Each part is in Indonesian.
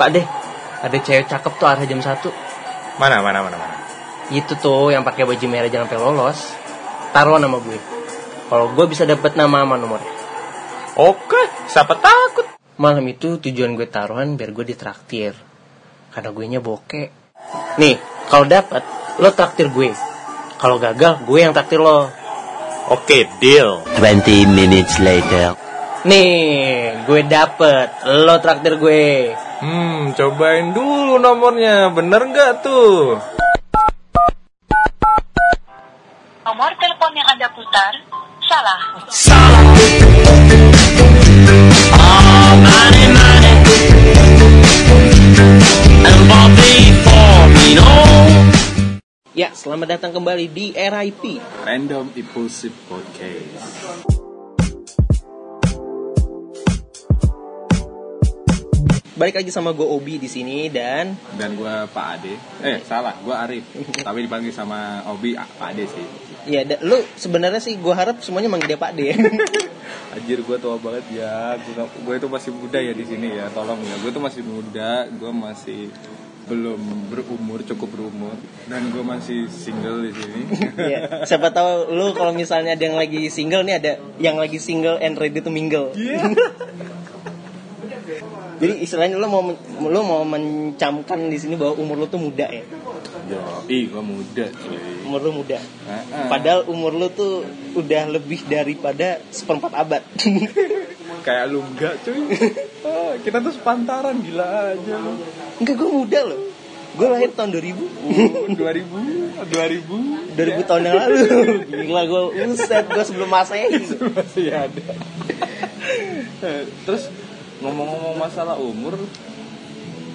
Pak deh, ada cewek cakep tuh arah jam 1 Mana, mana, mana, mana. Itu tuh yang pakai baju merah jangan sampai lolos. Taruhan nama gue. Kalau gue bisa dapat nama sama nomornya. Oke, siapa takut? Malam itu tujuan gue taruhan biar gue ditraktir. Karena gue nya bokeh. Nih, kalau dapat lo traktir gue. Kalau gagal, gue yang traktir lo. Oke, deal. 20 minutes later. Nih, gue dapet. Lo traktir gue. Hmm, cobain dulu nomornya. Bener nggak tuh? Nomor telepon yang Anda putar salah. Ya, selamat datang kembali di RIP. Random Impulsive Podcast. Balik lagi sama gue Obi di sini dan Dan gue Pak Ade. Eh, salah, gue Arif. Tapi dipanggil sama Obi ah, Pak Ade sih. ya da- lu sebenarnya sih gue harap semuanya manggil dia Pak D. Anjir gue tua banget ya. Gue itu masih muda ya di sini ya. Tolong ya. Gue tuh masih muda. Gue masih belum berumur cukup berumur dan gue masih single di sini. ya, siapa tahu lu kalau misalnya ada yang lagi single nih ada yang lagi single and ready to mingle. Jadi istilahnya lu mau men- lu mau mencamkan di sini bahwa umur lu tuh muda ya. Ih gue muda cuy. Umur lu muda. Ah. Padahal umur lu tuh udah lebih daripada seperempat abad. kayak lu enggak cuy. Ah, kita tuh sepantaran gila aja lu. Enggak gue muda loh. Gue lahir tahun 2000. 2000, 2000 2000 tahun yang lalu. Gila gue uset gue sebelum masehi. masih ada. Terus ngomong-ngomong masalah umur,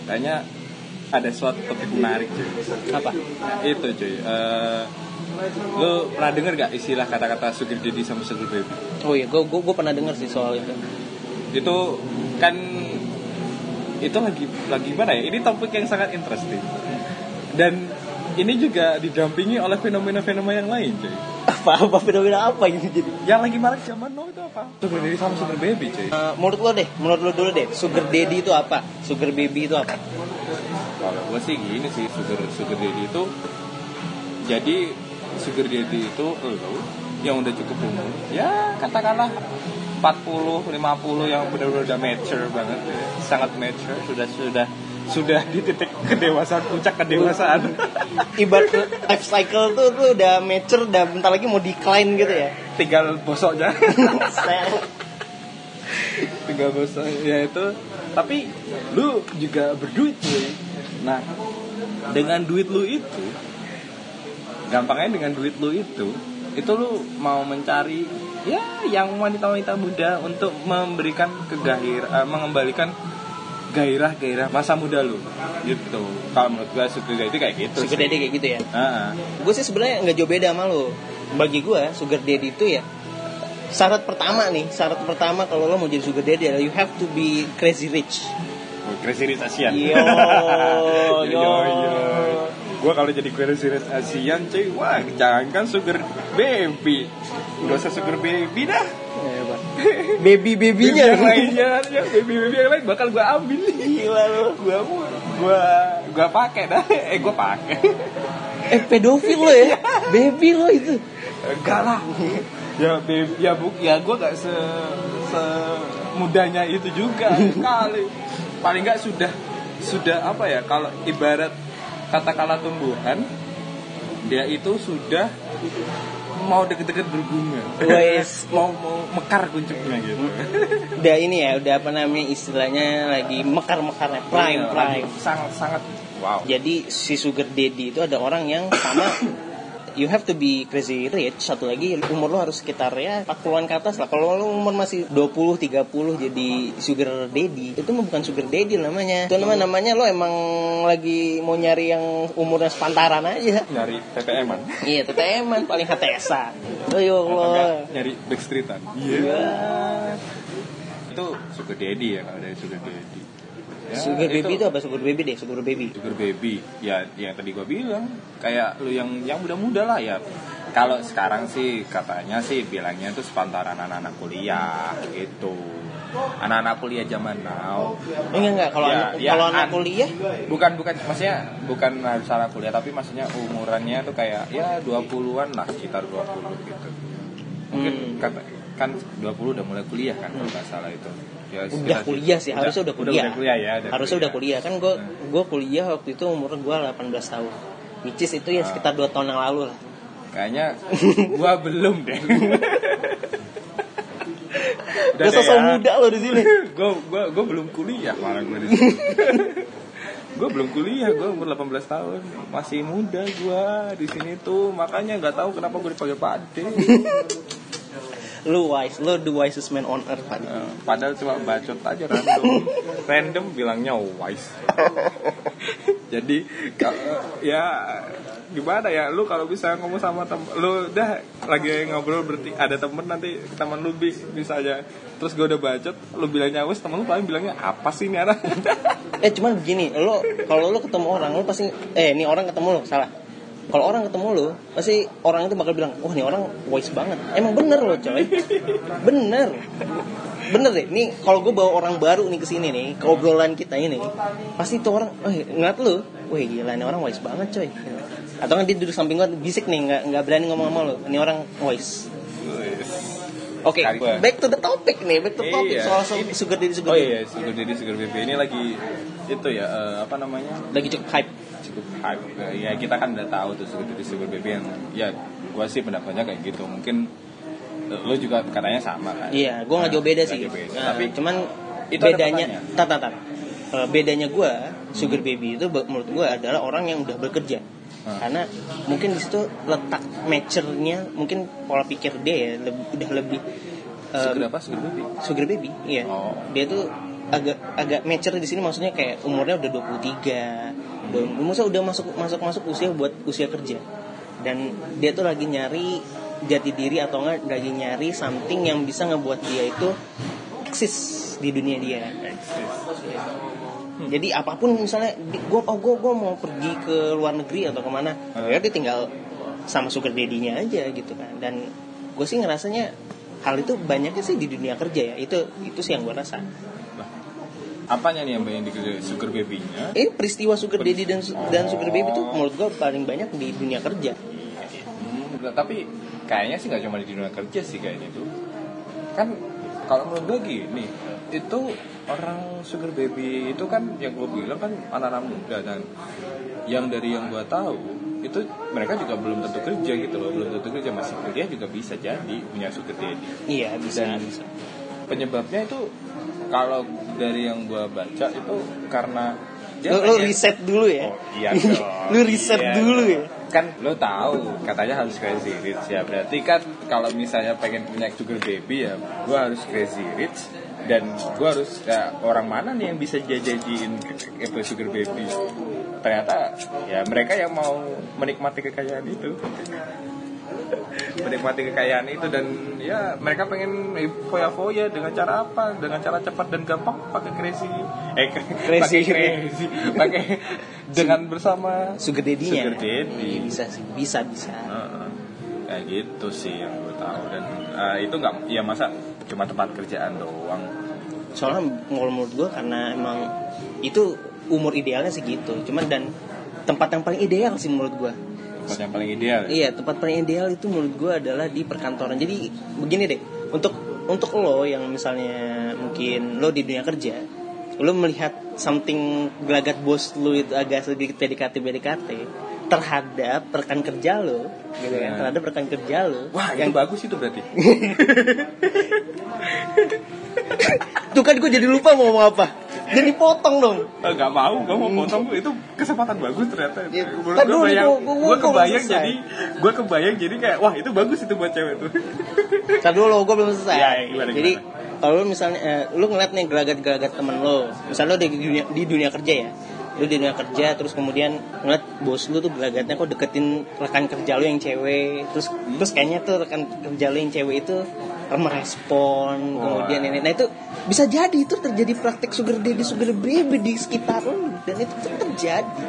kayaknya ada suatu topik menarik cuy. Apa? Itu cuy. eh, lu pernah denger gak istilah kata-kata sugar daddy sama sugar baby? Oh iya, gue gue pernah dengar sih soal itu. Itu kan itu lagi lagi mana ya? Ini topik yang sangat interesting. Dan ini juga didampingi oleh fenomena-fenomena yang lain cuy. Apa apa fenomena apa ini jadi? Yang lagi marak zaman now itu apa? Sugar daddy sama sugar baby cuy. Eh, menurut lo deh, menurut lo dulu deh, sugar daddy itu apa? Sugar baby itu apa? Kalau gue sih gini sih sugar sugar daddy itu jadi sugar daddy itu lo yang udah cukup umur ya katakanlah 40 50 yang benar-benar udah mature banget ya. sangat mature sudah sudah sudah di titik kedewasaan puncak kedewasaan Ibarat life cycle tuh tuh udah mature, udah bentar lagi mau decline gitu ya. tinggal bosoknya Sel. tinggal bosok ya itu tapi lu juga berduit cuy nah dengan duit lu itu gampangnya dengan duit lu itu itu lu mau mencari ya yang wanita-wanita muda untuk memberikan kegahir eh, mengembalikan gairah-gairah masa muda lu gitu kalau menurut gua sugar daddy kayak gitu Sugar sih. daddy kayak gitu ya. Ah. Gue sih sebenarnya nggak jauh beda sama lo. Bagi gue, sugar daddy itu ya syarat pertama nih, syarat pertama kalau lo mau jadi sugar daddy adalah you have to be crazy rich. Oh, Crazy Rich Asian. Yo, yo. Gue kalau jadi Crazy Rich Asian, cuy, wah jangankan sugar baby, gak usah sugar baby dah. Baby Baby babynya. yang lainnya, ya, baby baby yang lain bakal gue ambil. Gila lo. Gue gue gue pakai dah. Eh gue pakai. Eh pedofil lo ya, baby lo itu. Enggak lah. Ya baby, ya bu, ya gue gak se se mudanya itu juga kali. Paling nggak sudah sudah apa ya kalau ibarat katakanlah tumbuhan dia itu sudah mau deket-deket berbunga Wes. mau mau mekar kuncupnya gitu Udah ini ya, udah apa namanya istilahnya lagi mekar-mekarnya prime Iya, prime. sangat sangat wow Jadi si sugar daddy itu ada orang yang sama you have to be crazy rich. Satu lagi umur lo harus sekitar ya 40-an ke atas lah. Kalau lo umur masih 20 30 jadi sugar daddy itu mah bukan sugar daddy namanya. Itu namanya namanya lo emang lagi mau nyari yang umurnya sepantaran aja. Nyari TTM an. Iya TTM paling HTSan oh ya Allah nyari backstreetan Iya. itu sugar daddy ya kalau dari sugar daddy Ya, sugar baby itu. apa? Sugar baby deh sugar baby. Sugar baby. Ya yang tadi gua bilang kayak lu yang yang muda-muda lah ya. Kalau sekarang sih katanya sih bilangnya itu sepantaran anak-anak kuliah gitu. Anak-anak kuliah zaman now. Enggak enggak. Kalau Ya, anak ya, kalau anak an- kuliah? bukan bukan. Maksudnya bukan harus anak kuliah tapi maksudnya umurannya tuh kayak ya 20-an lah sekitar 20 gitu. Mungkin Hmm. kata kan 20 udah mulai kuliah kan kalau nggak salah itu ya, udah kuliah sih harusnya udah kuliah. udah, kuliah ya udah harusnya udah kuliah. kan gue Hmm. gue kuliah waktu itu umur gue 18 tahun. Which is itu ya Ah. sekitar 2 tahun yang lalu lah. Kayaknya gua belum deh. Gak sosok muda lo di sini. Gue gua gua belum kuliah malah gue di sini. Gue belum kuliah gue umur 18 tahun. Masih muda gue di sini tuh. Makanya nggak tahu kenapa gue dipanggil pade lu wise lu the wisest man on earth Pak. Eh, padahal cuma bacot aja random. Random bilangnya wise. Jadi ya gimana ya lu kalau bisa ngomong sama tem lu udah lagi ngobrol berarti ada temen nanti teman lu bi bisa aja. Terus gue udah bacot lu bilangnya wise temen lu paling bilangnya apa sih ini anak eh cuman begini lo kalau lo ketemu orang lo pasti eh ini orang ketemu lo salah kalau orang ketemu lo pasti orang itu bakal bilang wah ini orang wise banget. Emang bener lo coy. Bener. Bener deh. Nih kalau gue bawa orang baru nih ke sini nih ke obrolan kita ini pasti tuh orang oh ngeliat lo wah gila ini orang wise banget coy. Atau kan dia duduk samping gue bisik nih nggak nggak berani ngomong sama lo ini orang wise. Oke, Kariba. back to the topic nih, back to the topic. Iya. soal so- sugar daddy sugar oh iya sugar daddy sugar baby. Ini lagi itu ya eh, apa namanya? Lagi cukup hype. Cukup hype ya kita kan udah tahu tuh sugar daddy sugar baby yang ya gua sih pendapatnya kayak gitu mungkin eh, lo juga katanya sama kan Iya, gue nggak jauh beda Nggak sih. jauh beda. Nah, tapi cuman itu bedanya, tat tat. Eh, bedanya gue, sugar baby itu menurut gue adalah orang yang udah bekerja. Hmm. Karena mungkin di situ letak maturenya, mungkin pola pikir dia ya lebih, udah lebih eh, sugar apa sugar baby sugar baby, iya. Oh. Dia tuh agak agak mature di sini maksudnya kayak umurnya udah 23. Udah, maksudnya udah masuk masuk masuk usia buat usia kerja. Dan dia tuh lagi nyari jati diri atau enggak lagi nyari something yang bisa ngebuat dia itu eksis di dunia dia. Jadi apa pun misalnya gue oh gue gue mau pergi ke luar negeri atau ke mana, Hmm. ya dia tinggal sama sugar daddy-nya aja gitu kan. Dan gue sih ngerasanya hal itu banyaknya sih di dunia kerja ya. Itu itu sih yang gue rasa. Apanya nih yang banyak dikerjain sugar baby-nya Ini peristiwa sugar daddy dan dan sugar baby itu menurut gue paling banyak di dunia kerja. Hmm, tapi kayaknya sih nggak cuma di dunia kerja sih kayaknya tuh. Kan kalau menurut gue gini, itu orang sugar baby itu kan yang gue bilang kan anak-anak muda dan yang dari yang gue tahu itu mereka juga belum tentu kerja gitu loh, belum tentu kerja masih kuliah juga bisa jadi punya sugar daddy. Iya bisa. Dan bisa. penyebabnya itu kalau dari yang gue baca itu karena dia Lu, riset dulu ya. Oh, iya dong. lu riset Iya dulu dong. ya. Kan lo tahu katanya harus crazy rich ya. Berarti kan kalau misalnya pengen punya sugar baby ya gua harus crazy rich dan gua harus ya, orang mana nih yang bisa jajajiin itu sugar baby. Ternyata ya mereka yang mau menikmati kekayaan itu. menikmati kekayaan itu dan ya mereka pengen foya-foya dengan cara apa dengan cara cepat dan gampang pakai crazy eh Crazy. pakai crazy pakai dengan bersama Sugar daddy-nya. Sugar daddy. Iya, bisa sih, bisa bisa. Heeh. kayak gitu sih yang gue tahu dan eh, itu nggak ya masa cuma tempat kerjaan doang Soalnya kalau menurut gue karena emang itu umur idealnya segitu. Cuman dan tempat yang paling ideal sih menurut gue. Tempat yang paling ideal Iya, tempat paling ideal itu menurut gue adalah di perkantoran. Jadi begini deh, untuk untuk lo yang misalnya mungkin lo di dunia kerja, lo melihat something gelagat bos lo itu agak sedikit PDKT PDKT terhadap rekan kerja lo, gitu kan? Nah. Terhadap rekan kerja lo wah yang itu bagus itu berarti tuh kan gue jadi lupa mau ngomong apa. Jadi potong dong. Eh, nggak mau nggak mau potong itu kesempatan bagus ternyata Ya, gue kan dulu bayang gua- gua- gue kebayang jadi gue kebayang jadi kayak wah itu bagus itu buat cewek tuh Ntar dulu gue belum selesai. Ya, gimana, Jadi kalau misalnya eh, lu ngeliat nih gelagat-gelagat temen lo, misalnya lo di dunia, di dunia kerja ya, lu di dunia kerja terus kemudian ngeliat bos lu tuh gelagatnya kok deketin rekan kerja lu yang cewek, terus terus kayaknya tuh rekan kerja lu yang cewek itu merespon, kemudian ini, nah itu bisa jadi itu terjadi praktek sugar daddy sugar baby di sekitar lu dan itu tuh terjadi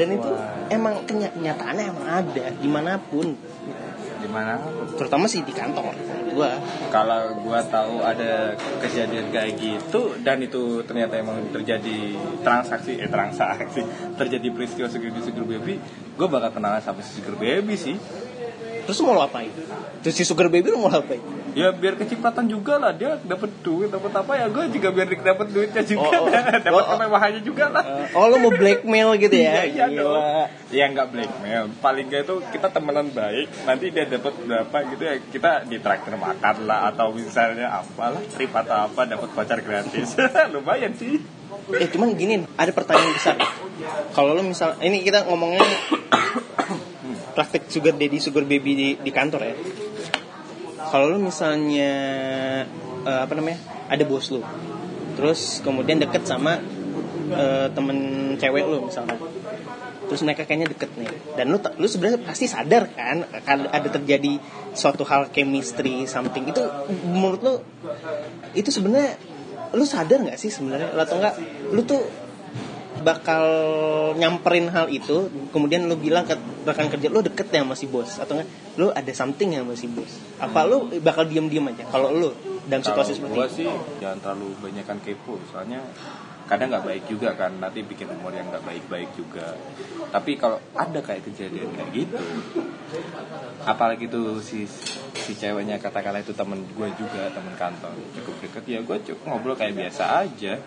dan itu emang kenya- kenyataannya emang ada di mana pun Gimana? terutama sih di kantor gua Kalau gua tahu ada kejadian kayak gitu dan itu ternyata emang terjadi transaksi eh transaksi terjadi peristiwa sugar di sugar baby, gua bakal kenalan sama si sugar baby sih. Terus mau lo apain terus si sugar baby lo mau lo apain Ya biar kecipratan juga lah dia dapat duit dapat apa ya gue juga biar dapat duitnya juga Oh, oh. dapat Oh, oh. kemewahannya juga lah. Eh, oh lo mau blackmail gitu ya Iya, iya dong. Gila. Ya nggak blackmail. Paling nggak itu kita temenan baik. Nanti dia dapat berapa gitu ya kita ditraktir makan lah atau misalnya apalah trip atau apa dapat pacar gratis. Lumayan sih. Eh cuman gini, ada pertanyaan besar. Kalau lo misal, ini kita ngomongnya praktek sugar daddy, sugar baby di, di kantor ya. Kalau lo misalnya eh, apa namanya, ada bos lo, terus kemudian deket sama eh, temen cewek lo misalnya, terus mereka kayaknya deket nih, dan ta- lo sebenarnya pasti sadar kan ada terjadi suatu hal chemistry something itu menurut lo itu sebenarnya lu sadar nggak sih sebenarnya atau enggak lu tuh bakal nyamperin hal itu kemudian lu bilang ke rekan kerja lu deket ya sama si bos? Atau enggak lu ada something ya sama si bos? Apa lu bakal diam-diam aja kalau lu dalam situasi seperti gue itu sih jangan terlalu banyakkan kepo. Soalnya kadang nggak baik juga kan nanti bikin umur yang nggak baik-baik juga. Tapi kalau ada kayak kejadian kayak gitu apalagi tuh si si ceweknya katakanlah itu temen gue juga temen kantor cukup deket ya gue cukup ngobrol kayak biasa aja.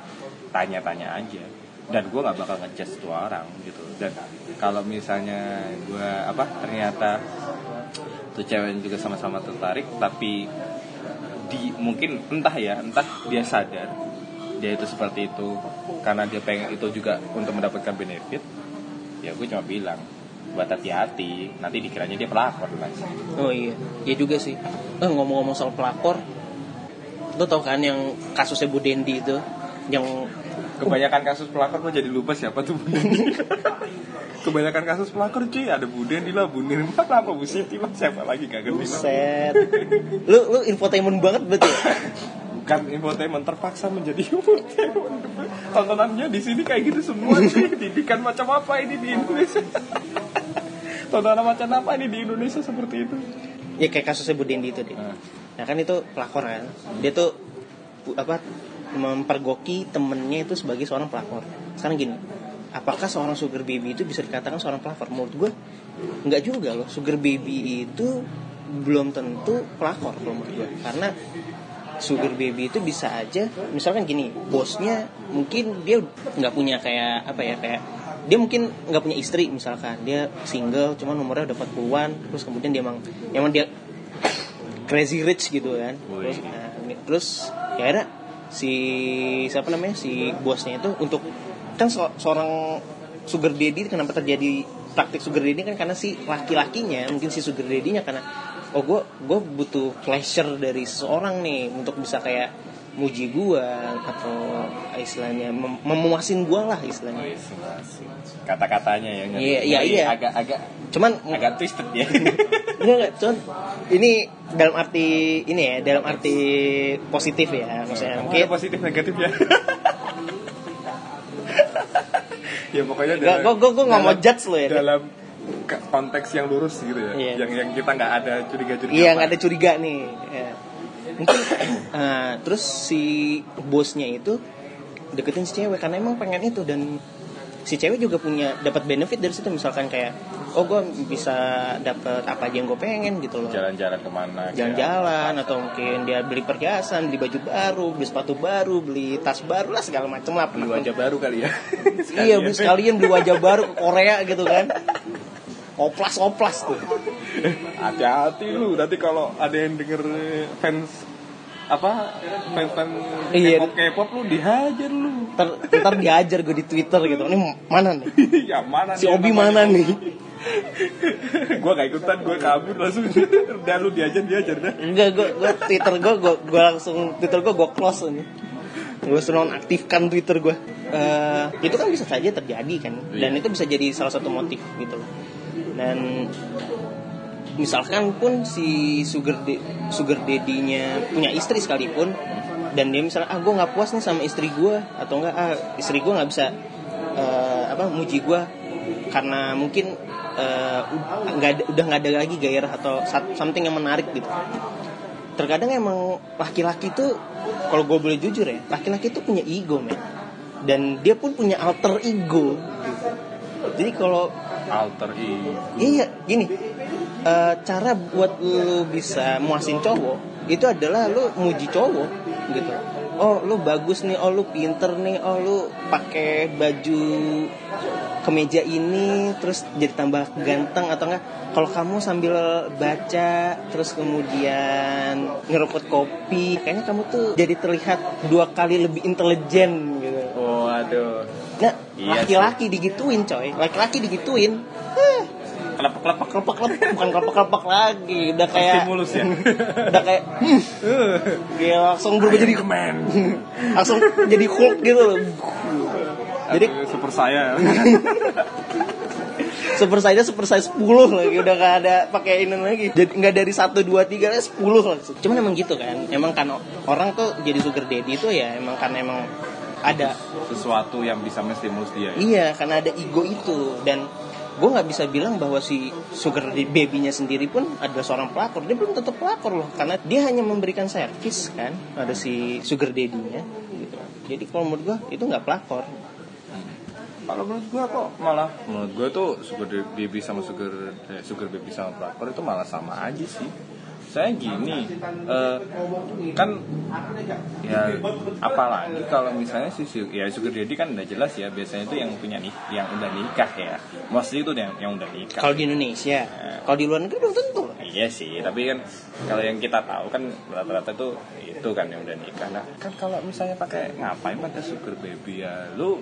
Tanya-tanya aja dan gue nggak bakal ngejudge tuh orang gitu. Dan kalau misalnya gue apa ternyata tuh cewek juga sama-sama tertarik tapi di mungkin entah ya entah dia sadar dia itu seperti itu karena dia pengen itu juga untuk mendapatkan benefit ya gue cuma bilang buat hati-hati. Nanti dikiranya dia pelakor mas. Oh iya. Ya juga sih. Eh ngomong-ngomong soal pelakor lu tau kan yang kasusnya Bu Dendi itu yang kebanyakan kasus pelakor gue jadi lupa siapa tuh Bu Dendi. kebanyakan kasus pelakor cuy ada Bu Dendi lah Bu Nirma lah apa Bu Siti lah siapa lagi gak ngerti lah. buset lu lu infotainment banget berarti ya bukan infotainment terpaksa menjadi infotainment tontonannya di sini kayak gitu semua sih didikan macam apa ini di Indonesia tontonan macam apa ini di Indonesia seperti itu ya kayak kasusnya Bu Dendi itu deh Nah. Nah kan itu pelakor kan. Dia tuh apa mempergoki temennya itu sebagai seorang pelakor. Sekarang gini, apakah seorang sugar baby itu bisa dikatakan seorang pelakor? Menurut gue nggak juga loh. Sugar baby itu belum tentu pelakor kalau menurut gue. Karena sugar baby itu bisa aja, misalkan gini, bosnya mungkin dia nggak punya kayak apa ya kayak dia mungkin nggak punya istri misalkan dia single cuman umurnya udah 40-an terus kemudian dia emang emang dia crazy rich gitu kan terus, nah, terus ya akhirnya si siapa namanya si bosnya itu untuk kan se- seorang sugar daddy kenapa terjadi praktik sugar daddy kan karena si laki-lakinya mungkin si sugar daddy-nya karena oh gue gue butuh pleasure dari seseorang nih untuk bisa kayak muji gua atau istilahnya mem- memuasin gua lah istilahnya kata-katanya ya? Iya, iya, iya. agak agak cuman agak twisted ya Enggak, enggak, cuman ini dalam arti ini ya, dalam arti positif ya, maksudnya Kamu mungkin positif negatif ya ya pokoknya Gua- gua- gua- gua nggak mau dalam- judge lo ya. dalam konteks yang lurus gitu ya Iya. yang yang kita nggak ada curiga-curiga iya nggak ada curiga nih. Ya. Mungkin eh, terus si bosnya itu deketin si cewek karena emang pengen itu dan si cewek juga punya dapat benefit dari situ misalkan kayak oh gue bisa dapat apa aja yang gue pengen gitu loh jalan-jalan ke mana jalan-jalan atau mungkin dia beli perhiasan, beli baju baru, beli sepatu baru, beli tas baru lah segala macam lah. beli wajah baru kali ya Iya, beli sekalian beli wajah baru ke Korea gitu kan. Oplas oplas tuh. hati-hati lu nanti kalau ada yang denger eh, fans apa fans fans Iya. K-pop K-pop lu dihajar lu Ntar, ntar diajar gue di Twitter gitu. Ini mana nih? ya mana Si nih Obi mana nih? gua gak ikutan gua kabur langsung udah lu diajar diajar dah Enggak, gue gue Twitter gue gue gue langsung Twitter gue gue close ini. Gue langsung nonaktifkan Twitter gue. Eh, itu kan bisa saja terjadi kan, dan Iya. itu bisa jadi salah satu motif gitu loh. Dan misalkan pun si sugar de- sugar daddy-nya punya istri sekalipun dan dia misalnya ah gue nggak puas nih sama istri gue atau enggak ah istri gue nggak bisa eh, apa muji gue karena mungkin eh, ud- nggak ada- udah nggak ada lagi gairah atau something yang menarik gitu. Terkadang emang laki-laki tuh kalau gue boleh jujur ya laki-laki tuh punya ego men. Dan dia pun punya alter ego. Jadi kalau alter ego. Iya gini. Eh, cara buat lu bisa muasin cowok itu adalah lu muji cowok gitu. Oh lu bagus nih oh lu pinter nih oh lu pakai baju kemeja ini terus jadi tambah ganteng atau enggak. Kalau kamu sambil baca terus kemudian ngerokok kopi kayaknya kamu tuh jadi terlihat dua kali lebih intelijen gitu aduh nah Iya laki-laki digituin coy. Laki-laki digituin. Kelepek kelepek kelopak kelopak bukan kelopak kelopak lagi. Udah kayak stimulus ya? udah kayak hmm, dia langsung berubah jadi kemen langsung jadi Hulk gitu loh. Jadi super saya. Super size super size 10 lagi udah gak ada pakai ini lagi. Jadi nggak dari 1 2 3 10 langsung. Cuman emang gitu kan emang kan orang tuh jadi sugar daddy itu ya emang kan emang ada sesuatu yang bisa menstimulus dia ya. Iya, karena ada ego itu dan gue nggak bisa bilang bahwa si sugar baby-nya sendiri pun adalah seorang pelakor. Dia belum tetap pelakor loh, karena dia hanya memberikan servis kan. Ada si sugar daddy-nya. Gitu. Jadi kalau menurut gue itu nggak pelakor. Kalau menurut gua kok malah menurut gua tuh sugar baby sama sugar eh, sugar baby sama pelakor itu malah sama aja sih. Saya gini, eh, kan ya apalagi kalau misalnya si ya sugar daddy kan udah jelas ya biasanya itu yang punya nih yang udah nikah ya. Mostly itu yang yang udah nikah. Kalau di Indonesia, kalau di luar negeri belum tentu. Iya sih, tapi kan kalau yang kita tahu kan rata-rata tuh itu kan yang udah nikah. Nah, kan kalau misalnya pakai ngapain pakai sugar baby ya? Lu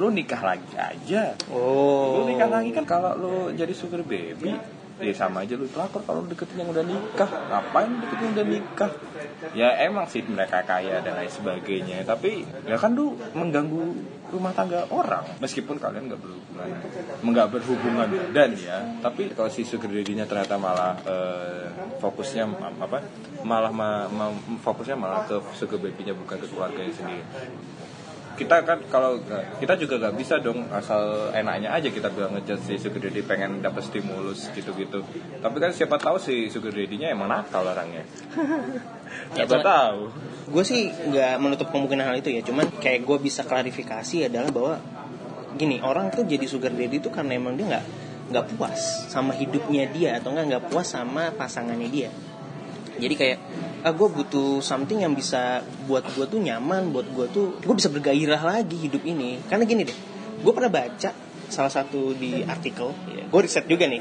lu nikah lagi aja. Oh. Lu nikah lagi kan kalau lu jadi sugar baby ya sama aja lu pelakor kalau deketin yang udah nikah. Ngapain deketin yang udah nikah? Ya emang sih mereka kaya dan lain sebagainya. Tapi ya kan lu mengganggu rumah tangga orang. Meskipun kalian nggak berhubungan nggak berhubungan dan ya. Tapi kalau si sugar daddy-nya ternyata malah eh, fokusnya apa? Malah ma- ma- fokusnya malah ke sugar baby-nya bukan ke keluarganya sendiri kita kan kalau kita juga nggak bisa dong asal enaknya aja kita bilang ngejudge si sugar daddy pengen dapet stimulus gitu-gitu. Tapi kan siapa tahu si sugar daddy-nya emang nakal orangnya. Ya, siapa cuman- tahu. gue sih nggak menutup kemungkinan hal itu ya. Cuman kayak gue bisa klarifikasi adalah bahwa gini orang tuh jadi sugar daddy itu karena emang dia nggak nggak puas sama hidupnya dia atau nggak nggak puas sama pasangannya dia jadi kayak ah gue butuh something yang bisa buat gue tuh nyaman buat gue tuh gue bisa bergairah lagi hidup ini. Karena gini deh gue pernah baca salah satu di artikel ya, gue riset juga nih.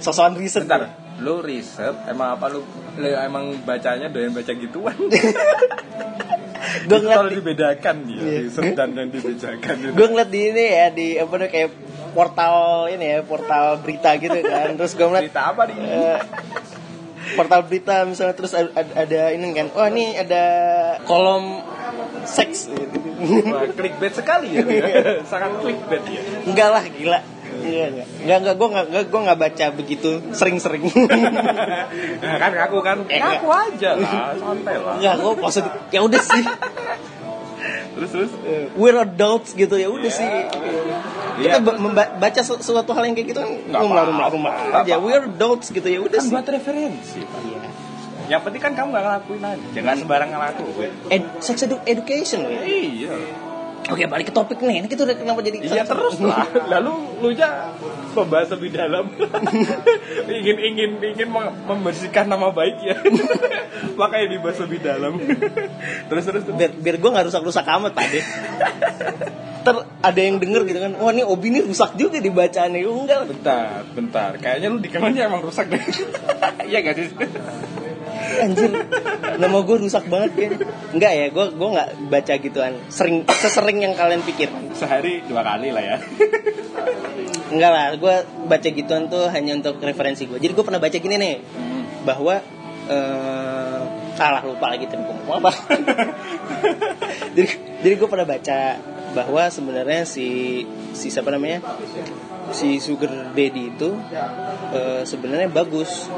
Sosokan riset Bentar, lu riset emang apa lu, lu emang bacanya doyan baca gituan? Gue ngeliat kalau dibedakan ya Iya. riset dan yang dibedakan gue ngeliat di ini ya di apa kayak portal ini ya portal berita gitu kan. Terus gue ngeliat cerita apa nih eh, portal berita misalnya terus ada, ada, ini kan oh ini ada kolom seks. Wah, clickbait sekali ya. Sangat clickbait ya. Enggak lah gila. Iya, enggak. Enggak, enggak, gue enggak, enggak, gue enggak baca begitu sering-sering. nah, kan ngaku kan Eh, ngaku aja lah santai lah. Enggak, gue maksud, ya udah sih. terus terus We're adults gitu, ya udah sih. Iya. Kita ba- memba- baca su- sesuatu hal yang kayak gitu kan rumah rumah rumah Nggak aja. We're adults gitu ya udah kan sih. buat referensi Iya. yang penting kan kamu gak ngelakuin aja jangan sembarangan ngelakuin Ed- sex edu- education loh. iya Oke balik ke topik nih. Ini kita udah kenapa jadi Iya terus lah. Lalu lu ya membahas lebih dalam. ingin ingin ingin mem- membersihkan nama baik ya. Makanya dibahas lebih dalam. terus terus terus. biar biar gue nggak rusak-rusak amat pak deh. Ter ada yang denger gitu kan, wah ini Obi ini rusak juga dibacaannya. Enggak. Bentar, bentar. Kayaknya lu di kamarnya emang rusak deh. Iya gak sih? Anjir, nama gue rusak banget kan. Enggak ya, gue gue nggak baca gituan. Sering sesering yang kalian pikir. Sehari dua kali lah ya. Enggak lah, gue baca gituan tuh hanya untuk referensi gue. Jadi gue pernah baca gini nih, bahwa eh salah lupa lagi tadi ngomong apa. jadi jadi gue pernah baca bahwa sebenarnya si si siapa namanya si sugar daddy itu eh, sebenarnya bagus.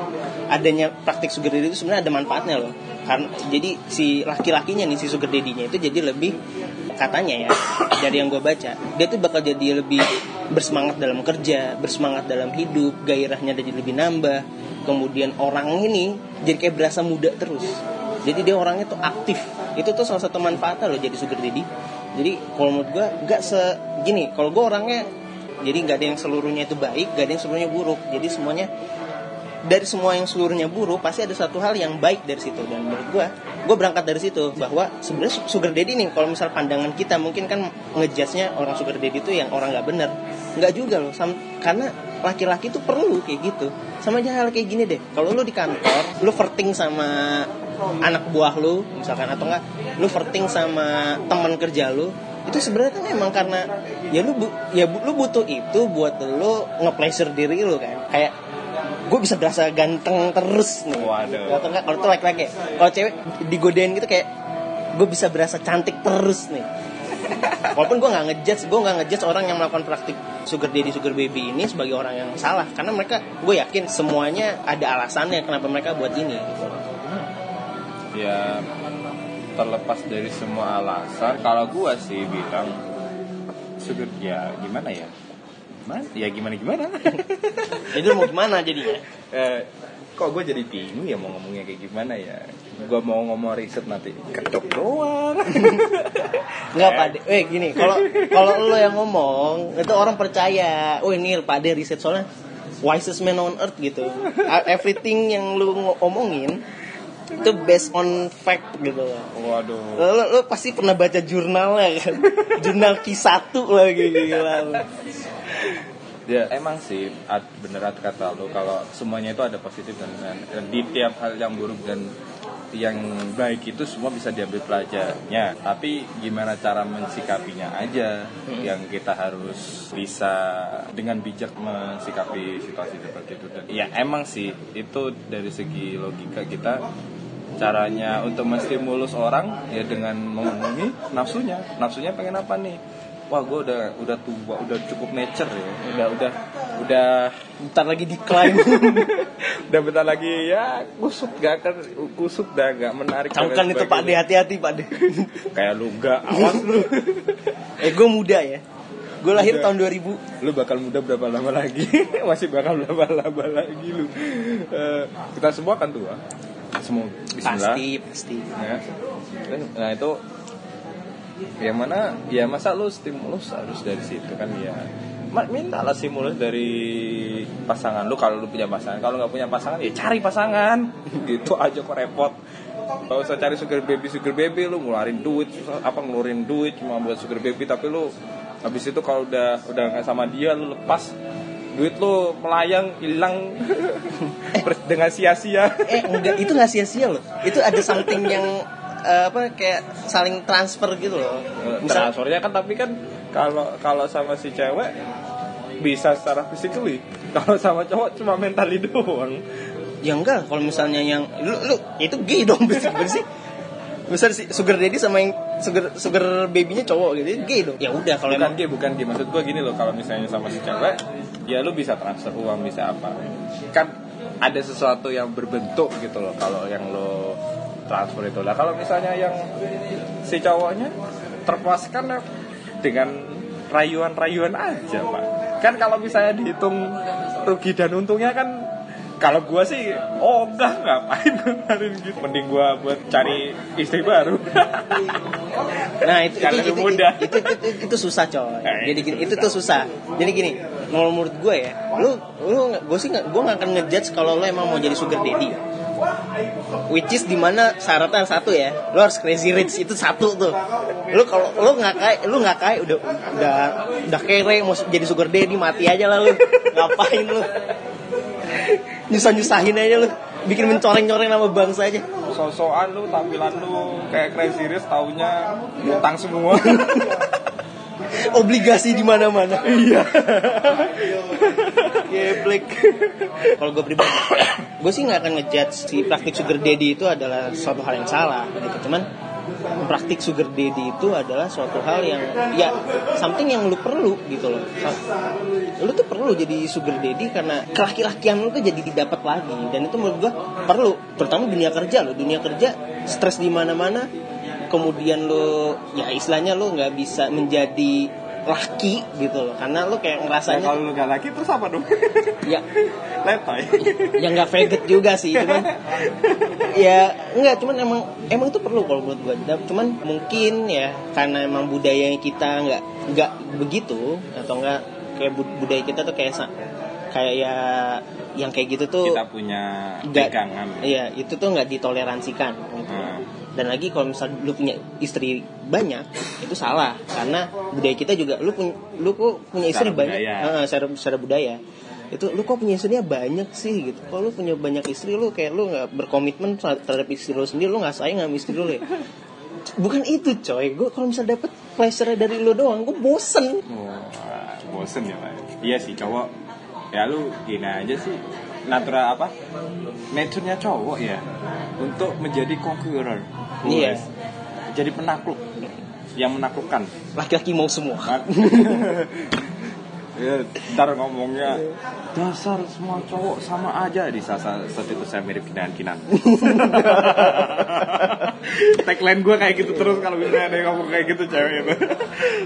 Adanya praktik sugar daddy itu sebenarnya ada manfaatnya loh. Karena jadi si laki-lakinya nih si sugar daddy-nya itu jadi lebih katanya ya dari yang gue baca dia tuh bakal jadi lebih bersemangat dalam kerja bersemangat dalam hidup gairahnya jadi lebih nambah. Kemudian orang ini jadi kayak berasa muda terus. Jadi dia orangnya tuh aktif. Itu tuh salah satu manfaatnya loh jadi sugar daddy. Jadi kalau menurut gue nggak segini kalau gue orangnya jadi nggak ada yang seluruhnya itu baik nggak ada yang seluruhnya buruk. Jadi semuanya dari semua yang seluruhnya buruk pasti ada satu hal yang baik dari situ. Dan menurut gue gue berangkat dari situ bahwa sebenarnya su- sugar daddy nih kalau misal pandangan kita mungkin kan ngejudge-nya orang sugar daddy itu yang orang nggak bener. Nggak juga loh sam- karena laki-laki tuh perlu kayak gitu. Sama aja hal kayak gini deh kalau lu di kantor lu flirting sama anak buah lu misalkan atau enggak lu flirting sama teman kerja lu itu sebenarnya kan emang karena ya lu bu- ya bu- lu butuh itu buat lu nge-pleasure diri lu kan. Kayak gue bisa berasa ganteng terus nih. Waduh. atau enggak kalau tuh laki-laki. Kalau cewek digodain gitu kayak gue bisa berasa cantik terus nih. Walaupun gue nggak ngejudge gue nggak ngejudge orang yang melakukan praktik sugar daddy sugar baby ini sebagai orang yang salah. Karena mereka gue yakin semuanya ada alasannya kenapa mereka buat ini gitu. ya terlepas dari semua alasan kalau gua sih bilang sugar ya gimana ya? Gimana? Ya gimana gimana? Jadi lu mau gimana jadinya? Eh, kok gue jadi bingung ya mau ngomongnya kayak gimana ya? Gue mau ngomong riset nanti. Ketok doang. Nggak pade, eh gini, kalau kalau lo yang ngomong itu orang percaya. Oh ini pade riset soalnya wisest man on earth gitu. Everything yang lu ngomongin itu based on fact gitu. waduh Lo, lo, lo pasti pernah baca jurnalnya kan? Jurnal Q1 lagi gila. lo. Ya emang sih ad- bener ad kata lu kalau semuanya itu ada positif dan, dan, dan di tiap hal yang buruk dan yang baik itu semua bisa diambil pelajarnya tapi gimana cara mensikapinya aja yang kita harus bisa dengan bijak mensikapi situasi seperti itu dan ya emang sih itu dari segi logika kita caranya untuk menstimulus orang ya dengan memenuhi nafsunya nafsunya pengen apa nih wah gue udah udah tua udah cukup nature ya udah udah udah Bentar lagi decline. udah bentar lagi ya kusut gak kan kusut dah gak menarik Camkan itu Pak De, hati-hati Pak De. kayak lu gak awas lu eh gue muda ya. Gue lahir Muda. tahun 2000. lu bakal muda berapa lama lagi masih bakal berapa lama lagi lu Eh, kita semua kan tua semua Bismillah. Pasti, pasti. ya. nah itu yang mana ya masa lu stimulus harus dari situ kan ya. Ma- mintalah stimulus dari pasangan lu kalau lu punya pasangan. Kalau nggak punya pasangan ya cari pasangan. Gitu aja kok repot. Gak usah cari sugar baby sugar baby lu ngeluarin duit susah- apa ngeluarin duit cuma buat sugar baby. Tapi lu habis itu kalau udah udah nggak sama dia lu lepas duit lu melayang hilang dengan sia-sia. Eh enggak itu nggak sia-sia loh. Itu ada something yang eh, apa kayak saling transfer gitu loh. Misal transfernya kan tapi kan kalau kalau sama si cewek bisa secara physically. Kalau sama cowok cuma mentally doang. Ya enggak kalau misalnya yang lu lu itu gay dong bersih bersih misal si sugar daddy sama yang sugar sugar babynya cowok gitu itu gay dong. Ya udah kalau bukan emang gay bukan gay. Maksud gua gini loh kalau misalnya sama si cewek ya lu bisa transfer uang bisa apa. Kan ada sesuatu yang berbentuk gitu loh kalau yang lo transfer itu. Lah kalau misalnya yang si cowoknya terpuaskan ya dengan rayuan-rayuan aja pak. Kan kalau misalnya dihitung rugi dan untungnya kan kalau gua sih oh enggak ngapain ngeluarin gitu. Mending gua buat cari istri baru. Nah itu Karena itu, itu, muda. itu, itu, itu, itu susah coy. Nah, jadi itu gini, itu susah. tuh susah. jadi gini kalau menurut gue ya lu lu gue sih gue nggak akan ngejudge kalau lu emang mau jadi sugar daddy. Which is di mana syaratnya satu ya lu harus crazy rich itu satu tuh. Lu kalau lu nggak kaya lu nggak kaya udah udah udah kere mau jadi sugar daddy mati aja lah lu. Ngapain lu nyusah nyusahin aja lu. Bikin mencoreng coreng nama bangsa aja. Sosokan lu tampilan lu kayak crazy rich taunya utang semua. Obligasi di mana mana iya. Geblek. Kalau gue pribadi gue sih nggak akan ngejudge si praktik sugar daddy itu adalah suatu hal yang salah gitu. Cuman praktik sugar daddy itu adalah suatu hal yang ya something yang lu perlu gitu loh. Lu tuh perlu jadi sugar daddy karena kelaki-lakian lu tuh jadi didapat lagi. Dan itu menurut gua perlu terutama dunia kerja loh. Dunia kerja stres di mana-mana. Kemudian lu ya istilahnya lu nggak bisa menjadi laki gitu loh karena lu kayak ngerasanya kalau lu gak laki terus apa dong? ya Letoy. ya nggak faggot juga sih cuman ya nggak cuman emang emang itu perlu kalau menurut gua cuman mungkin ya karena emang budaya kita nggak nggak begitu atau enggak kayak bud- budaya kita tuh kayak kayak ya yang kayak gitu tuh Kita punya pegangan. iya itu tuh nggak ditoleransikan gitu. Hmm. Dan lagi kalau misal lu punya istri banyak itu salah. Karena budaya kita juga lu punya lu kok punya istri Secara banyak? budaya. Heeh, secara secara budaya. Itu lu kok punya istrinya banyak sih gitu. Kalau lu punya banyak istri lu kayak lu nggak berkomitmen terhadap istri lu sendiri lu nggak sayang sama istri lu ya? Bukan itu coy. Gue kalau misal dapet pleasure dari lu doang gue bosen. Wah, bosen ya pak. Iya sih cowok. Ya lu gini aja sih natural apa? Nature-nya cowok ya. Untuk menjadi conqueror. Iya. Wes. jadi penakluk. Yang menaklukkan. Laki-laki mau semua ya, ntar ngomongnya dasar semua cowok sama aja di saat saat itu saya mirip kinan kinan. Tagline gue kayak gitu terus kalau misalnya ada yang ngomong kayak gitu cewek itu.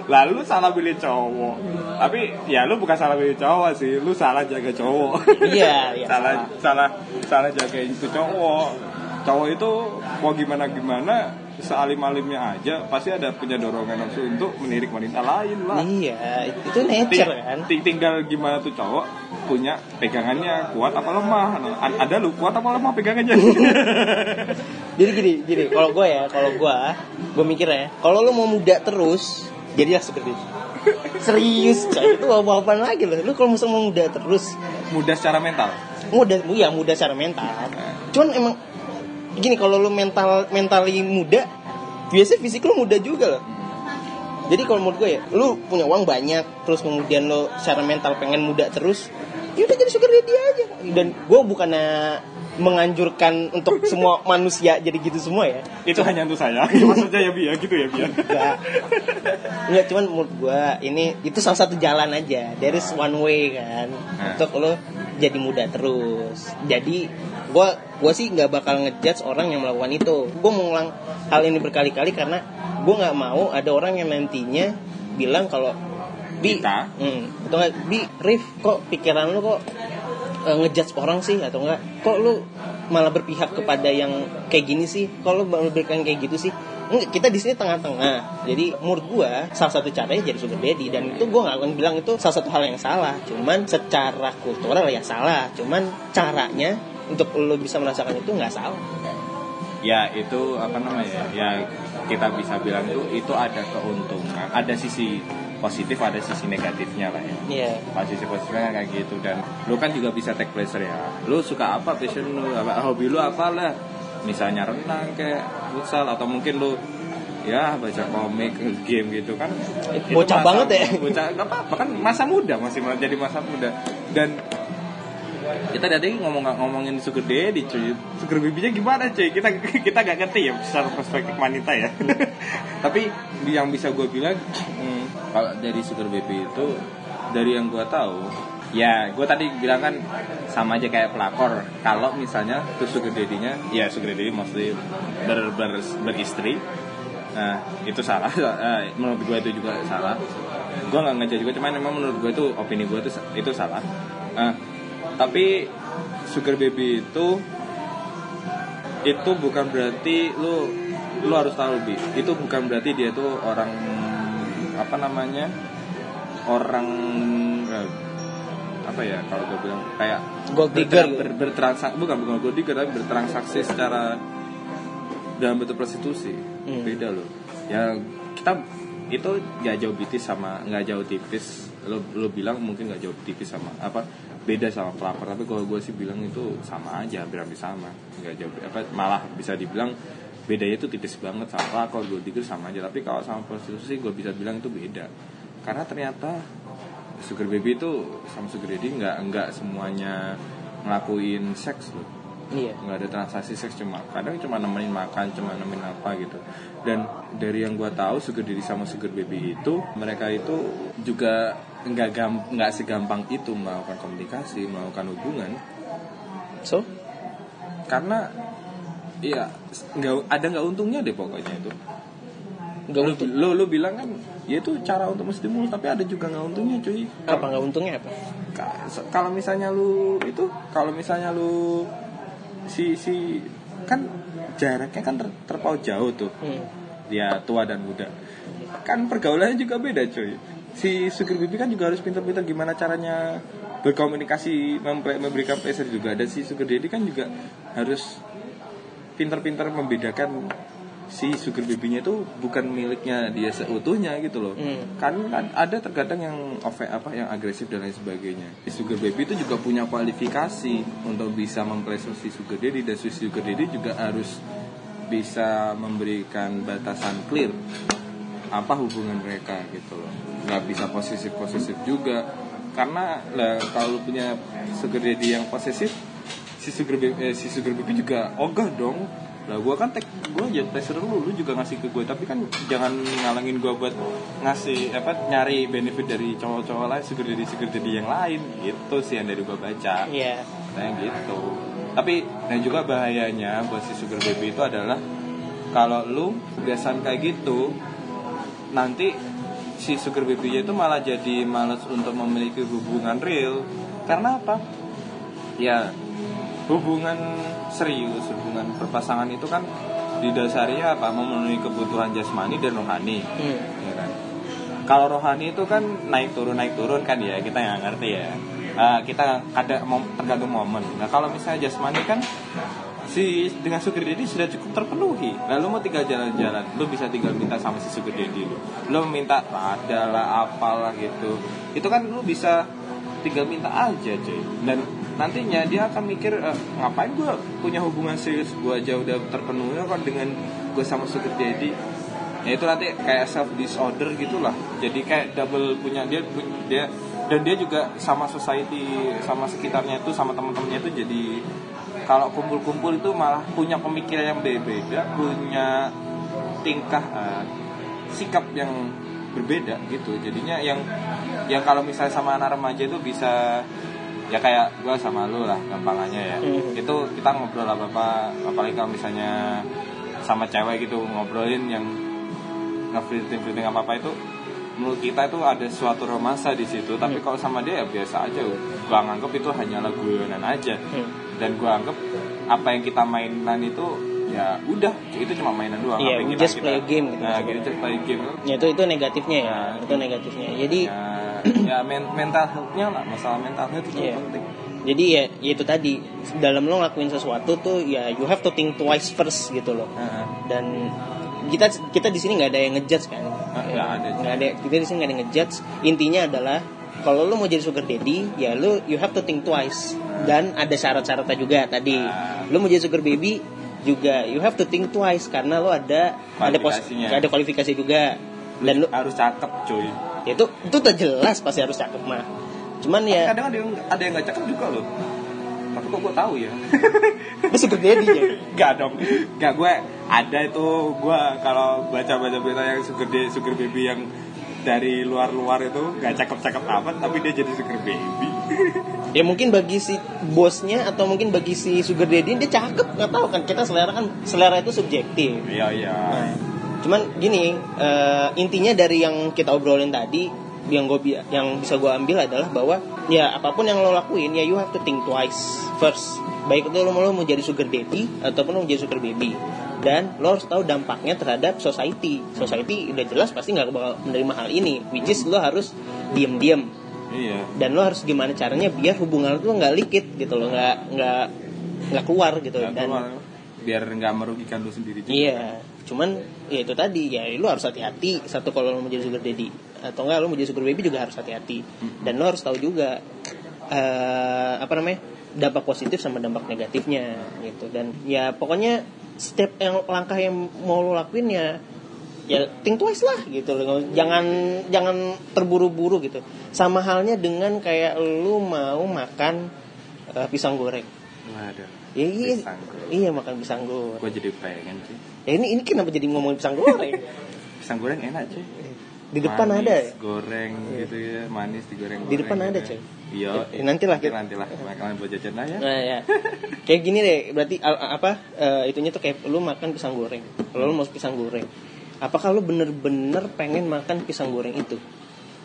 Lalu salah pilih cowok. Tapi ya lu bukan salah pilih cowok sih lu salah jaga cowok. Iya, iya, salah salah. salah jaga itu cowok cowok itu mau gimana gimana sealim alimnya aja pasti ada punya dorongan nafsu untuk menirik wanita lain lah. Iya itu nature kan? ting- tinggal gimana tuh cowok punya pegangannya kuat apa lemah. Nah, a- ada lu kuat apa lemah pegangannya? Jadi gini gini kalau gue ya kalau gue gue mikir ya kalau lu mau muda terus jadilah seperti itu. Serius coy itu apa apaan lagi loh lu kalau misalnya mau muda terus. Mudah secara mental? Muda ya muda secara mental. Cuman emang gini kalau lu mental mentali muda biasanya fisik lu muda juga loh. Jadi kalau menurut gue ya lu punya uang banyak terus kemudian lu secara mental pengen muda terus ya udah jadi sugar daddy aja. Dan gue bukannya menganjurkan untuk semua manusia jadi gitu semua ya. Itu hanya untuk saya. Maksudnya ya biar gitu ya biar enggak. Enggak cuman menurut gua ini itu salah satu jalan aja. There is one way kan Nah. untuk lo jadi muda terus. Jadi gua gua sih nggak bakal ngejudge orang yang melakukan itu. Gua mau ngulang hal ini berkali-kali karena gua nggak mau ada orang yang nantinya bilang kalau bi Kita? hmm, atau enggak bi Rif kok pikiran lu kok eh, ngejudge orang sih? Atau enggak kok lu malah berpihak kepada yang kayak gini sih? Kalau berpihak kayak gitu sih? Enggak, kita di sini tengah-tengah. Jadi menurut gua salah satu caranya jadi sugar daddy dan itu gua nggak akan bilang itu salah satu hal yang salah. Cuman secara kultural ya salah. Cuman caranya untuk lo bisa merasakan itu nggak salah. Ya itu apa namanya ya? Kita bisa bilang itu itu ada keuntungan ada sisi positif ada sisi negatifnya lah ya. Pas sisi positifnya kayak gitu dan lu kan juga bisa take pleasure ya. Lu suka apa passion lu? Apa hobi lu apa lah? Misalnya renang kayak futsal atau mungkin lu ya baca komik game gitu kan. Itu Bocah masa- banget ya. bocah nggak apa-apa kan masa muda masih jadi masa muda. Dan kita tadi ngomong ngomongin sugar daddy cuy. Sugar baby-nya gimana cuy? Kita kita gak ngerti ya secara perspektif wanita ya. Tapi yang bisa gue bilang hmm, kalau dari sugar baby itu dari yang gue tahu ya gue tadi bilang kan sama aja kayak pelakor. Kalau misalnya tuh sugar daddy-nya ya sugar daddy mostly ber, ber, beristri. Nah itu salah. Eh, menurut gue itu juga salah. Gue nggak ngejudge juga cuman memang menurut gue itu opini gue itu itu salah. Nah, tapi sugar baby itu itu bukan berarti lu lu harus tahu bi. Itu bukan berarti dia tuh orang apa namanya orang eh, apa ya kalau gue bilang kayak Gold digger. ber, bertransaksi bukan bukan gold digger tapi bertransaksi secara dalam bentuk prostitusi. Hmm. beda loh. Ya kita itu nggak jauh tipis sama nggak jauh tipis. Lo lo bilang mungkin nggak jauh tipis sama apa beda sama pelapor. Tapi kalau gue sih bilang itu sama aja hampir hampir sama. Nggak jauh apa malah bisa dibilang bedanya itu tipis banget sama pelakor gue digger sama aja. Tapi kalau sama prostitusi gue bisa bilang itu beda. Karena ternyata sugar baby itu sama sugar daddy nggak nggak semuanya ngelakuin seks loh. Iya. Nggak ada transaksi seks cuma kadang cuma nemenin makan cuma nemenin apa gitu. Dan dari yang gua tahu sugar daddy sama sugar baby itu mereka itu juga nggak gam nggak segampang itu melakukan komunikasi melakukan hubungan. So? Karena iya nggak ada nggak untungnya deh pokoknya itu. Nggak untung. lu, lu bilang kan ya itu cara untuk menstimulus tapi ada juga nggak untungnya cuy. Apa nggak untungnya apa? Kalau misalnya lu itu kalau misalnya lu si si kan jaraknya kan ter, terpaut jauh tuh. Hmm. dia tua dan muda. Kan pergaulannya juga beda cuy si sugar baby kan juga harus pintar-pintar gimana caranya berkomunikasi mempe- memberikan pleasure juga. Dan si sugar daddy kan juga harus pintar-pintar membedakan si sugar baby-nya itu bukan miliknya dia seutuhnya gitu loh. Hmm. kan, kan ada terkadang yang over apa yang agresif dan lain sebagainya. Si sugar baby itu juga punya kualifikasi untuk bisa mempleasure si sugar daddy dan si sugar daddy juga harus bisa memberikan batasan clear apa hubungan mereka gitu loh. Nggak bisa posesif posesif juga. Karena lah kalau punya sugar daddy yang posesif si sugar baby, eh, si sugar baby juga ogah dong. Lah gue kan tek gue aja pleasure lu lu juga ngasih ke gue tapi kan jangan ngalangin gue buat ngasih apa nyari benefit dari cowok-cowok lain sugar daddy sugar daddy yang lain. Gitu sih yang dari gue baca. Iya. Kayak gitu. Tapi dan juga bahayanya buat si sugar baby itu adalah kalau lu kebiasaan kayak gitu nanti si sugar baby itu malah jadi males untuk memiliki hubungan real. Karena apa? Ya hubungan serius hubungan berpasangan itu kan didasari apa? Memenuhi kebutuhan jasmani dan rohani. Hmm. ya kan? Kalau rohani itu kan naik turun naik turun kan ya kita nggak ngerti ya. Ah, kita ada tergantung momen. Nah kalau misalnya jasmani kan si dengan sugar daddy sudah cukup terpenuhi. Lalu mau tinggal jalan-jalan lu bisa tinggal minta sama si sugar daddy lu. Lu minta ada lah apalah gitu. Itu kan lu bisa tinggal minta aja cuy. Dan nantinya dia akan mikir "Eh, ngapain gue punya hubungan serius? Gue aja udah terpenuhi kok dengan gue sama sugar daddy ya itu nanti kayak self disorder gitulah. Jadi kayak double punya dia dia dan dia juga sama society sama sekitarnya itu sama teman-temannya itu jadi kalau kumpul-kumpul itu malah punya pemikiran yang berbeda punya tingkah eh, sikap yang berbeda gitu jadinya yang yang kalau misalnya sama anak remaja itu bisa ya kayak gue sama lu lah gampangannya ya Hmm. itu kita ngobrol apa apa apalagi kalau misalnya sama cewek gitu ngobrolin yang ngeflirting flirting apa apa itu menurut kita itu ada suatu romansa di situ tapi kalau sama dia ya biasa aja gua nganggep itu hanyalah guyonan aja Hmm. dan gua anggap apa yang kita mainan itu ya udah itu cuma mainan doang Iya, yang we kita- just play a kita- game gitu nah maksudnya. gitu just play game Ya itu itu negatifnya ya. Nah. Itu negatifnya. Jadi ya, ya men- mental health-nya lah masalah mental health itu Iya. penting jadi ya, ya itu tadi dalam lo ngelakuin sesuatu tuh ya you have to think twice first gitu loh. Heeh. Dan kita kita di sini nggak ada yang ngejudge kan? Ah, nggak ada. Nggak ada. Kita di sini nggak ada yang ngejudge. Intinya adalah kalau lo mau jadi sugar daddy, ya lo you have to think twice. Dan ada syarat-syaratnya juga tadi. Ah. Lo mau jadi sugar baby juga you have to think twice karena lo ada ada pos, ada kualifikasi juga. Dan lo harus cakep cuy ya itu itu udah jelas pasti harus cakep mah. Cuman ya kadang ada yang ada yang nggak cakep juga loh tapi kok gue tahu ya? Lo sugar daddy ya. Gak dong. Gak gue Ada itu Gue kalau baca-baca berita yang sugar, day, sugar baby yang dari luar-luar itu gak cakep-cakep amat tapi dia jadi sugar baby. Ya mungkin bagi si bosnya atau mungkin bagi si sugar daddy dia cakep nggak tahu kan? Kita selera kan selera itu subjektif. Iya iya. Nah, cuman gini eh, intinya dari yang kita obrolin tadi yang gue yang bisa gue ambil adalah bahwa ya apa pun yang lo lakuin ya you have to think twice first. Baik itu lo mau lo mau jadi sugar daddy ataupun lo mau jadi sugar baby. Dan lo harus tahu dampaknya terhadap society. Society udah jelas pasti nggak bakal menerima hal ini which is lo harus diem-diem. Iya. Dan lo harus gimana caranya biar hubungan lo nggak likit gitu loh nggak nggak nggak keluar gitu. Gak dan keluar. biar nggak merugikan lu sendiri juga. Iya. Cuman ya itu tadi ya lo harus hati-hati. Satu kalau lo mau jadi sugar daddy atau enggak lo mau jadi sugar baby juga harus hati-hati. Dan lo harus tahu juga eh apa namanya dampak positif sama dampak negatifnya gitu. Dan ya pokoknya step yang langkah yang mau lo lakuin ya ya think twice lah gitu. Loh jangan jangan terburu-buru gitu. Sama halnya dengan kayak lu mau makan eh, pisang goreng. Waduh ya, iya. Pisang goreng. iya makan pisang goreng. Gue jadi pengen sih. Ya ini ini kenapa jadi ngomongin pisang goreng? Pisang goreng enak cuy di depan Manis, ada ya goreng gitu ya manis digoreng Di depan ada, coy. iya Ya, nantilah kita- nantilah kalian buat jajan lah ya Nah, ya. Kayak gini deh, berarti apa eh, itunya tuh kayak lu makan pisang goreng. Kalau lu mau pisang goreng. apakah lu bener-bener pengen makan pisang goreng itu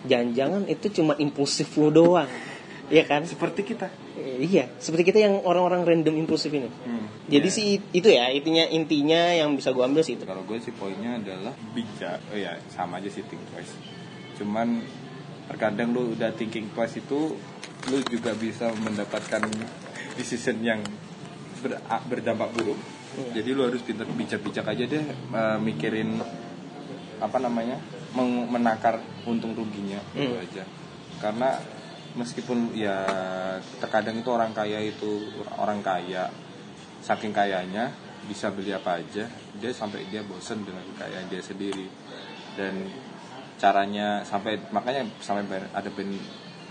jangan-jangan itu cuma impulsif lu doang Iya kan? Seperti kita. Eh, Iya, seperti kita yang orang-orang random impulsif ini. Hmm. Jadi Ya. sih itu ya intinya intinya yang bisa gua ambil sih itu. Kalau gue sih poinnya adalah bijak. Oh ya, sama aja sih think twice. Cuman terkadang lu udah thinking twice itu lu juga bisa mendapatkan decision yang ber- berdampak buruk. Iya. Jadi lu harus pintar bijak-bijak aja deh eh, mikirin apa namanya? menakar untung ruginya itu Hmm. aja. Karena meskipun ya terkadang itu orang kaya itu orang kaya saking kayanya bisa beli apa aja dia sampai dia bosen dengan kekayaan dia sendiri. Dan caranya sampai makanya sampai ada ben,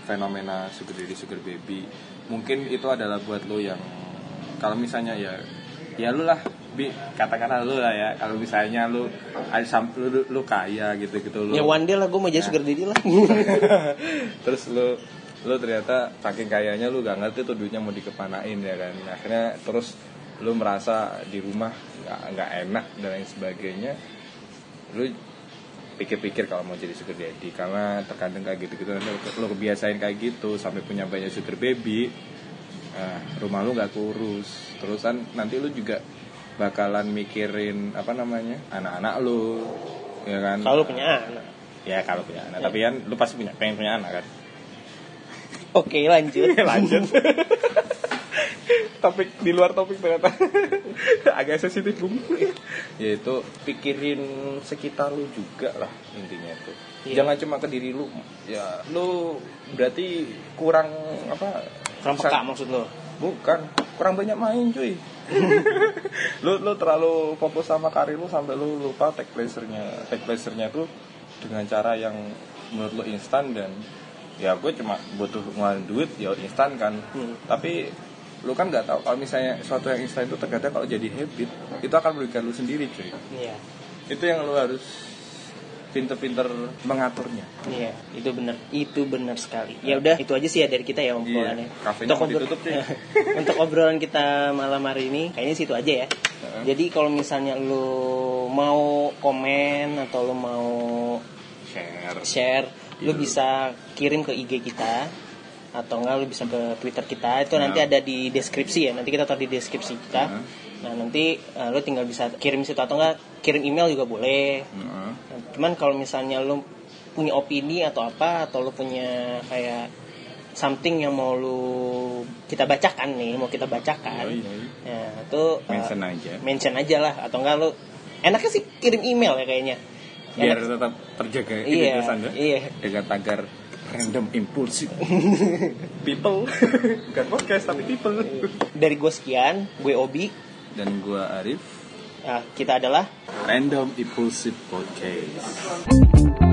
fenomena sugar daddy sugar baby. Mungkin itu adalah buat lo yang kalau misalnya ya ya lu lah bi katakanlah lu lah ya kalau misalnya lu lu, lu, lu kaya gitu gitu lu Ya one day lah gue mau jadi sugar daddy lah. terus lu lu ternyata saking kayanya lu gak ngerti tuh duitnya mau dikepanain ya kan? Akhirnya terus lu merasa di rumah nggak nggak enak dan lain sebagainya. Lu pikir-pikir kalau mau jadi sugar daddy karena terkadang kayak gitu-gitu. Nanti lu kebiasain kayak gitu sampai punya banyak sugar baby nah, rumah lu nggak kurus. Terusan nanti lu juga bakalan mikirin apa namanya anak-anak lu ya kan? Kalau punya anak. ya kalau punya anak. Tapi kan lu pasti punya pengen punya anak kan Oke lanjut. lanjut. Topik di luar topik ternyata. Agak sensitif bung. Yaitu pikirin sekitar lu juga lah intinya tuh Iya. jangan cuma ke diri lu. Ya lu berarti kurang apa Kurang peka maksud lo. bukan. Kurang banyak main cuy. Lu lu terlalu fokus sama karir lu sampai lu lupa take pleasure-nya take pleasure-nya tuh dengan cara yang menurut lu instan dan ya gue cuma butuh ngeluarin duit ya instan kan Hmm. tapi lu kan nggak tahu kalau misalnya suatu yang instan itu terkadang kalau jadi habit itu akan merugikan lu sendiri cuy Iya. itu yang lu harus pinter-pinter mengaturnya Iya, itu benar. Itu benar sekali. Ya udah, itu aja sih ya dari kita ya obrolannya. Iya, mau obrol- ditutup, cuy. untuk obrolan kita malam hari ini, kayaknya situ aja ya. Jadi kalau misalnya lu mau komen atau lu mau share share, lu Iya. bisa kirim ke IG kita atau enggak lu bisa ke Twitter kita. Itu Ya. nanti ada di deskripsi ya. Nanti kita taruh di deskripsi kita. Ya. Nah, nanti uh, lu tinggal bisa kirim situ atau enggak kirim email juga boleh. Heeh. Nah, Cuman kalau misalnya lu punya opini atau apa atau lu punya kayak something yang mau lu kita bacakan nih, mau kita bacakan. Yoi, yoi. Nah, itu uh, mention aja mention aja lah atau enggak lu enaknya sih kirim email ya kayaknya. Biar tetap terjaga Iya, identitas anda. iya. dengan tagar random impulsif. People. Bukan podcast tapi people. Dari gue sekian, gue Obi. dan gua Arif. Nah, kita adalah random impulsive podcast